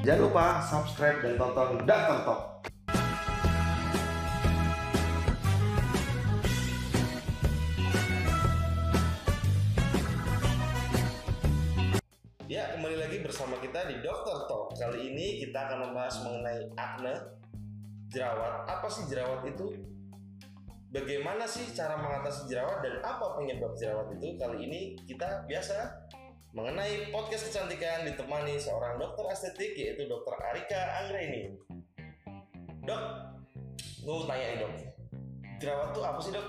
Jangan lupa subscribe dan tonton Daftar Talk. Ya, kembali lagi bersama kita di Dokter Talk. Kali ini kita akan membahas mengenai acne, jerawat. Apa sih jerawat itu? Bagaimana sih cara mengatasi jerawat dan apa penyebab jerawat itu? Kali ini kita biasa mengenai podcast kecantikan ditemani seorang dokter estetik yaitu Dokter Arika Anggreni. Dok, gue tanya nih dok, jerawat tuh apa sih dok?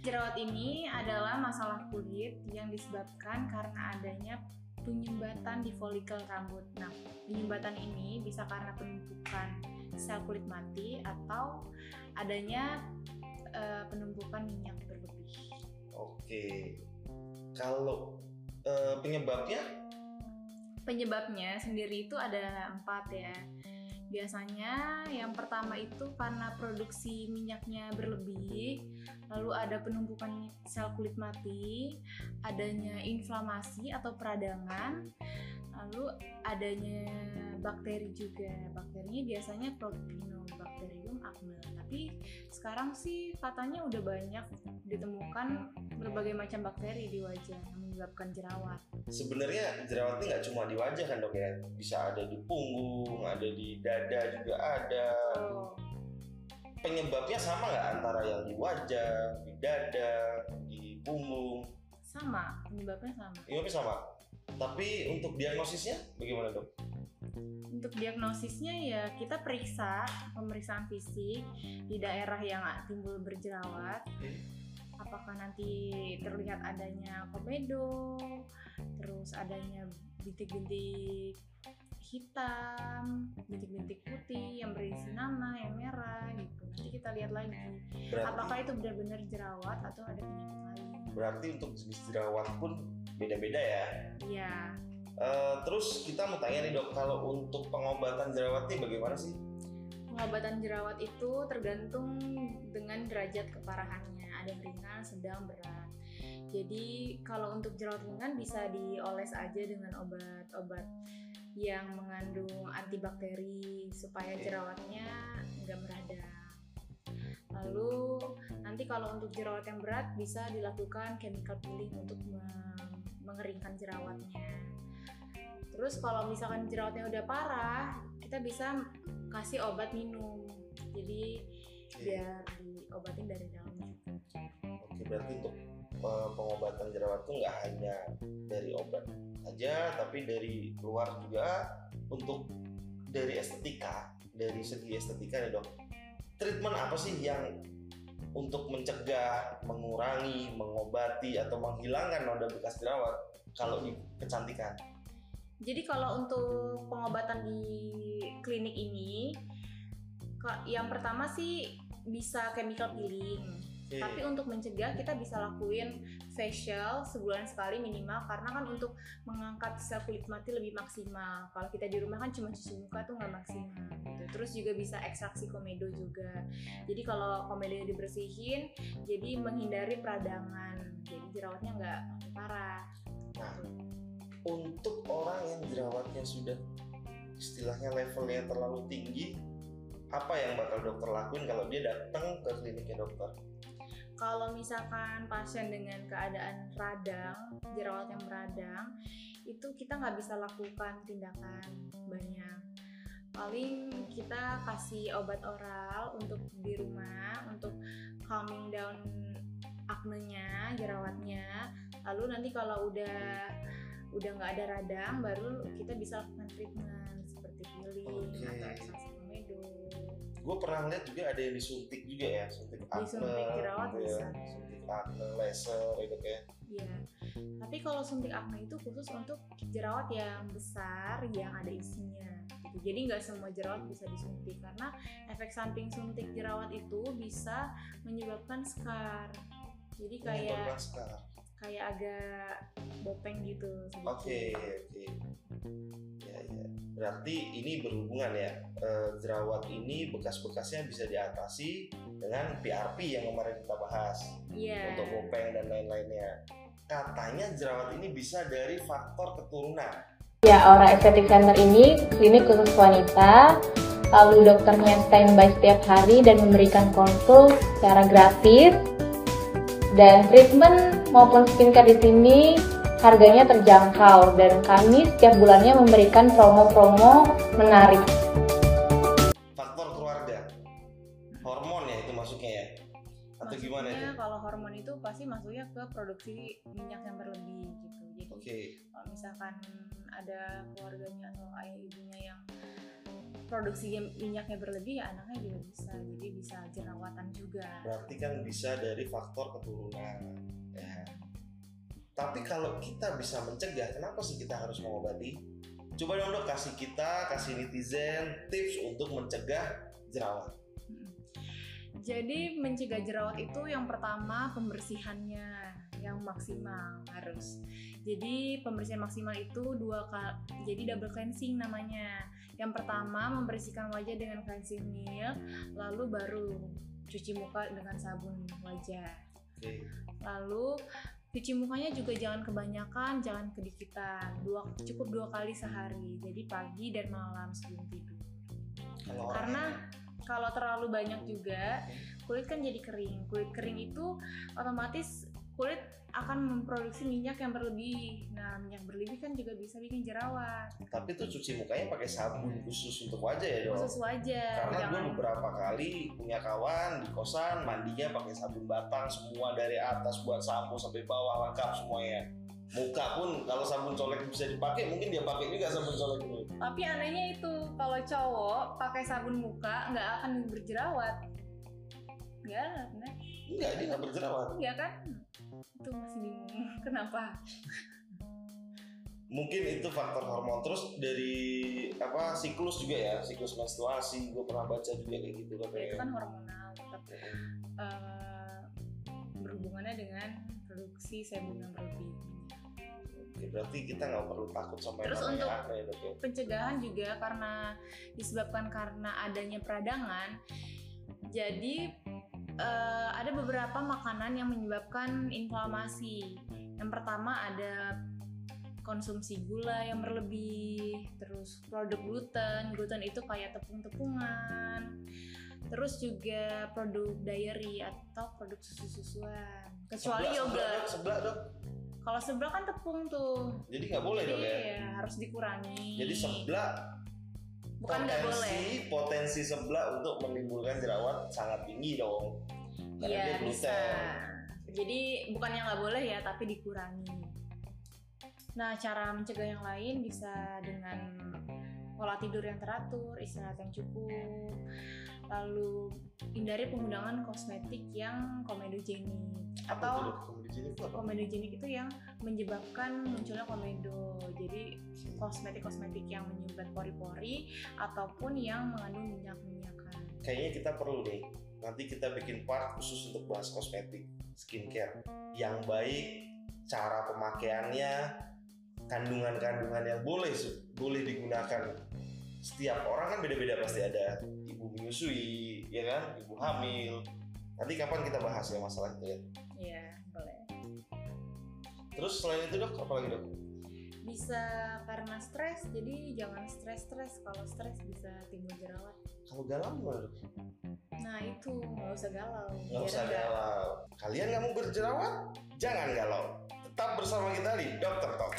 Jerawat ini adalah masalah kulit yang disebabkan karena adanya penyumbatan di folikel rambut. Nah, penyumbatan ini bisa karena penumpukan sel kulit mati atau adanya uh, penumpukan minyak berlebih. Oke, kalau uh, penyebabnya? Penyebabnya sendiri itu ada empat ya. Biasanya yang pertama itu karena produksi minyaknya berlebih, lalu ada penumpukan sel kulit mati, adanya inflamasi atau peradangan, lalu adanya bakteri juga. Bakterinya biasanya Propinobacterium acne. Tapi sekarang sih katanya udah banyak ditemukan berbagai macam bakteri di wajah yang menyebabkan jerawat. Sebenarnya jerawat ini nggak cuma di wajah kan dok ya, bisa ada di punggung, ada di dada juga ada. Oh. Penyebabnya sama nggak antara yang di wajah, di dada, di punggung? Sama, penyebabnya sama. Penyebabnya sama. Tapi untuk diagnosisnya bagaimana dok? Untuk diagnosisnya ya kita periksa pemeriksaan fisik di daerah yang timbul berjerawat. Apakah nanti terlihat adanya komedo, terus adanya bintik-bintik hitam, bintik-bintik putih yang berisi nama, yang merah gitu. Nanti kita lihat lagi. Berarti, apakah itu benar-benar jerawat atau ada penyakit lain. Berarti untuk jenis jerawat pun beda-beda ya. Iya. Uh, terus kita mau tanya nih dok, kalau untuk pengobatan jerawat ini bagaimana sih? Pengobatan jerawat itu tergantung dengan derajat keparahannya. Ada yang ringan, sedang, berat. Jadi kalau untuk jerawat ringan bisa dioles aja dengan obat-obat yang mengandung antibakteri supaya jerawatnya nggak meradang. Lalu nanti kalau untuk jerawat yang berat bisa dilakukan chemical peeling untuk mengeringkan jerawatnya. Terus kalau misalkan jerawatnya udah parah, kita bisa kasih obat minum. Jadi biar diobatin dari dalam. Oke, berarti untuk uh, pengobatan jerawat itu nggak hanya dari obat saja, tapi dari luar juga untuk dari estetika, dari segi estetika ya dok. Treatment apa sih yang untuk mencegah, mengurangi, mengobati atau menghilangkan noda bekas jerawat kalau di kecantikan. Jadi kalau untuk pengobatan di klinik ini yang pertama sih bisa chemical peeling Okay. Tapi untuk mencegah kita bisa lakuin facial sebulan sekali minimal karena kan untuk mengangkat sel kulit mati lebih maksimal. Kalau kita di rumah kan cuma cuci muka tuh nggak maksimal gitu. Terus juga bisa ekstraksi komedo juga. Jadi kalau komedo dibersihin jadi menghindari peradangan. Jadi jerawatnya nggak parah. Nah, untuk yang jerawatnya sudah istilahnya levelnya terlalu tinggi, apa yang bakal dokter lakuin kalau dia datang ke kliniknya dokter? kalau misalkan pasien dengan keadaan radang, jerawat yang meradang, itu kita nggak bisa lakukan tindakan banyak. Paling kita kasih obat oral untuk di rumah untuk calming down aknenya, jerawatnya. Lalu nanti kalau udah udah nggak ada radang, baru kita bisa lakukan treatment seperti peeling okay. atau ekstraksi komedo gue pernah lihat juga ada yang disuntik juga ya suntik akne disuntik jerawat gitu ya. suntik akne laser itu kayak iya. Tapi kalau suntik akne itu khusus untuk jerawat yang besar yang ada isinya gitu. Jadi nggak semua jerawat bisa disuntik karena efek samping suntik jerawat itu bisa menyebabkan scar. Jadi kayak kayak agak bopeng gitu oke oke okay, okay. ya ya berarti ini berhubungan ya e, jerawat ini bekas-bekasnya bisa diatasi dengan PRP yang kemarin kita bahas yeah. untuk bopeng dan lain-lainnya katanya jerawat ini bisa dari faktor keturunan Ya, Aura Aesthetic Center ini klinik khusus wanita. Lalu dokternya standby setiap hari dan memberikan konsul secara gratis. Dan treatment maupun skincare di sini harganya terjangkau dan kami setiap bulannya memberikan promo-promo menarik. Faktor keluarga, hormon ya itu masuknya ya, atau gimana itu? Kalau hormon itu pasti masuknya ke produksi minyak yang berlebih gitu. Jadi Oke, kalau misalkan ada keluarganya atau ayah ibunya yang produksi minyaknya berlebih ya anaknya juga bisa jadi bisa jerawatan juga berarti kan bisa dari faktor keturunan. Ya. Tapi kalau kita bisa mencegah, kenapa sih kita harus mengobati? Coba dong dok kasih kita, kasih netizen tips untuk mencegah jerawat. Mm. jadi mencegah jerawat itu yang pertama pembersihannya yang maksimal harus jadi pembersihan maksimal itu dua kali jadi double cleansing namanya yang pertama membersihkan wajah dengan cleansing milk lalu baru cuci muka dengan sabun wajah Lalu cuci mukanya juga jangan kebanyakan, jangan kedikitan. Dua cukup dua kali sehari. Jadi pagi dan malam sebelum tidur. kalau Karena kalau terlalu banyak juga kulit kan jadi kering. Kulit kering itu otomatis kulit akan memproduksi minyak yang berlebih. Nah, minyak berlebih kan juga bisa bikin jerawat. tapi tuh cuci mukanya pakai sabun khusus untuk wajah ya dok. Khusus wajah. Karena gue beberapa kali punya kawan di kosan mandinya pakai sabun batang semua dari atas buat sampo sampai bawah lengkap semuanya. Muka pun kalau sabun colek bisa dipakai mungkin dia pakai juga sabun colek itu. Tapi anehnya itu kalau cowok pakai sabun muka nggak akan berjerawat. Enggak, benar. Enggak dia nggak berjerawat. Enggak kan? Itu masih bingung. Kenapa? Mungkin itu faktor hormon terus dari apa siklus juga ya siklus menstruasi gue pernah baca juga kayak gitu Ya, itu kan hormonal tetap eh, berhubungannya dengan produksi sebum yang berlebih. Oke, berarti kita nggak perlu takut sama yang Terus untuk- acne, dok ya. Pencegahan juga karena disebabkan karena adanya peradangan. Jadi eh, ada beberapa makanan yang menyebabkan inflamasi. Yang pertama ada konsumsi gula yang berlebih, terus produk gluten. Gluten itu kayak tepung-tepungan. Terus juga produk dairy atau produk susu-susuan. Kecuali Sebelah, yogurt. sebelah dok. Kalau sebelah kan tepung tuh. Jadi nggak boleh Jadi ya. ya harus dikurangi. Jadi sebelah bukan nggak boleh. potensi potensi sebelah untuk menimbulkan jerawat sangat tinggi dong. Karena Iya dia bisa. Jadi bukan yang nggak boleh ya, tapi dikurangi. Nah, cara mencegah yang lain bisa dengan pola tidur yang teratur, istirahat yang cukup, lalu hindari penggunaan kosmetik yang komedogenik atau? Komedogenik itu apa? komedogenik itu yang menyebabkan munculnya komedo. Jadi kosmetik-kosmetik yang menyumbat pori-pori ataupun yang mengandung minyak-minyakan. Kayaknya kita perlu nih. Nanti kita bikin part khusus untuk bahas kosmetik, skincare yang baik, cara pemakaiannya, kandungan-kandungan yang boleh boleh digunakan. Setiap orang kan beda-beda pasti ada ibu menyusui, ya kan, ibu hamil. Nanti kapan kita bahas ya masalah itu ya. Iya, boleh. Terus selain itu dok, apa lagi dok? bisa karena stres jadi jangan stres-stres kalau stres bisa timbul jerawat Kalau galau gimana dok? nah itu nggak usah galau Nggak usah galau. Kalian nggak mau berjerawat? Jangan galau. Tetap bersama kita di Dokter Talk.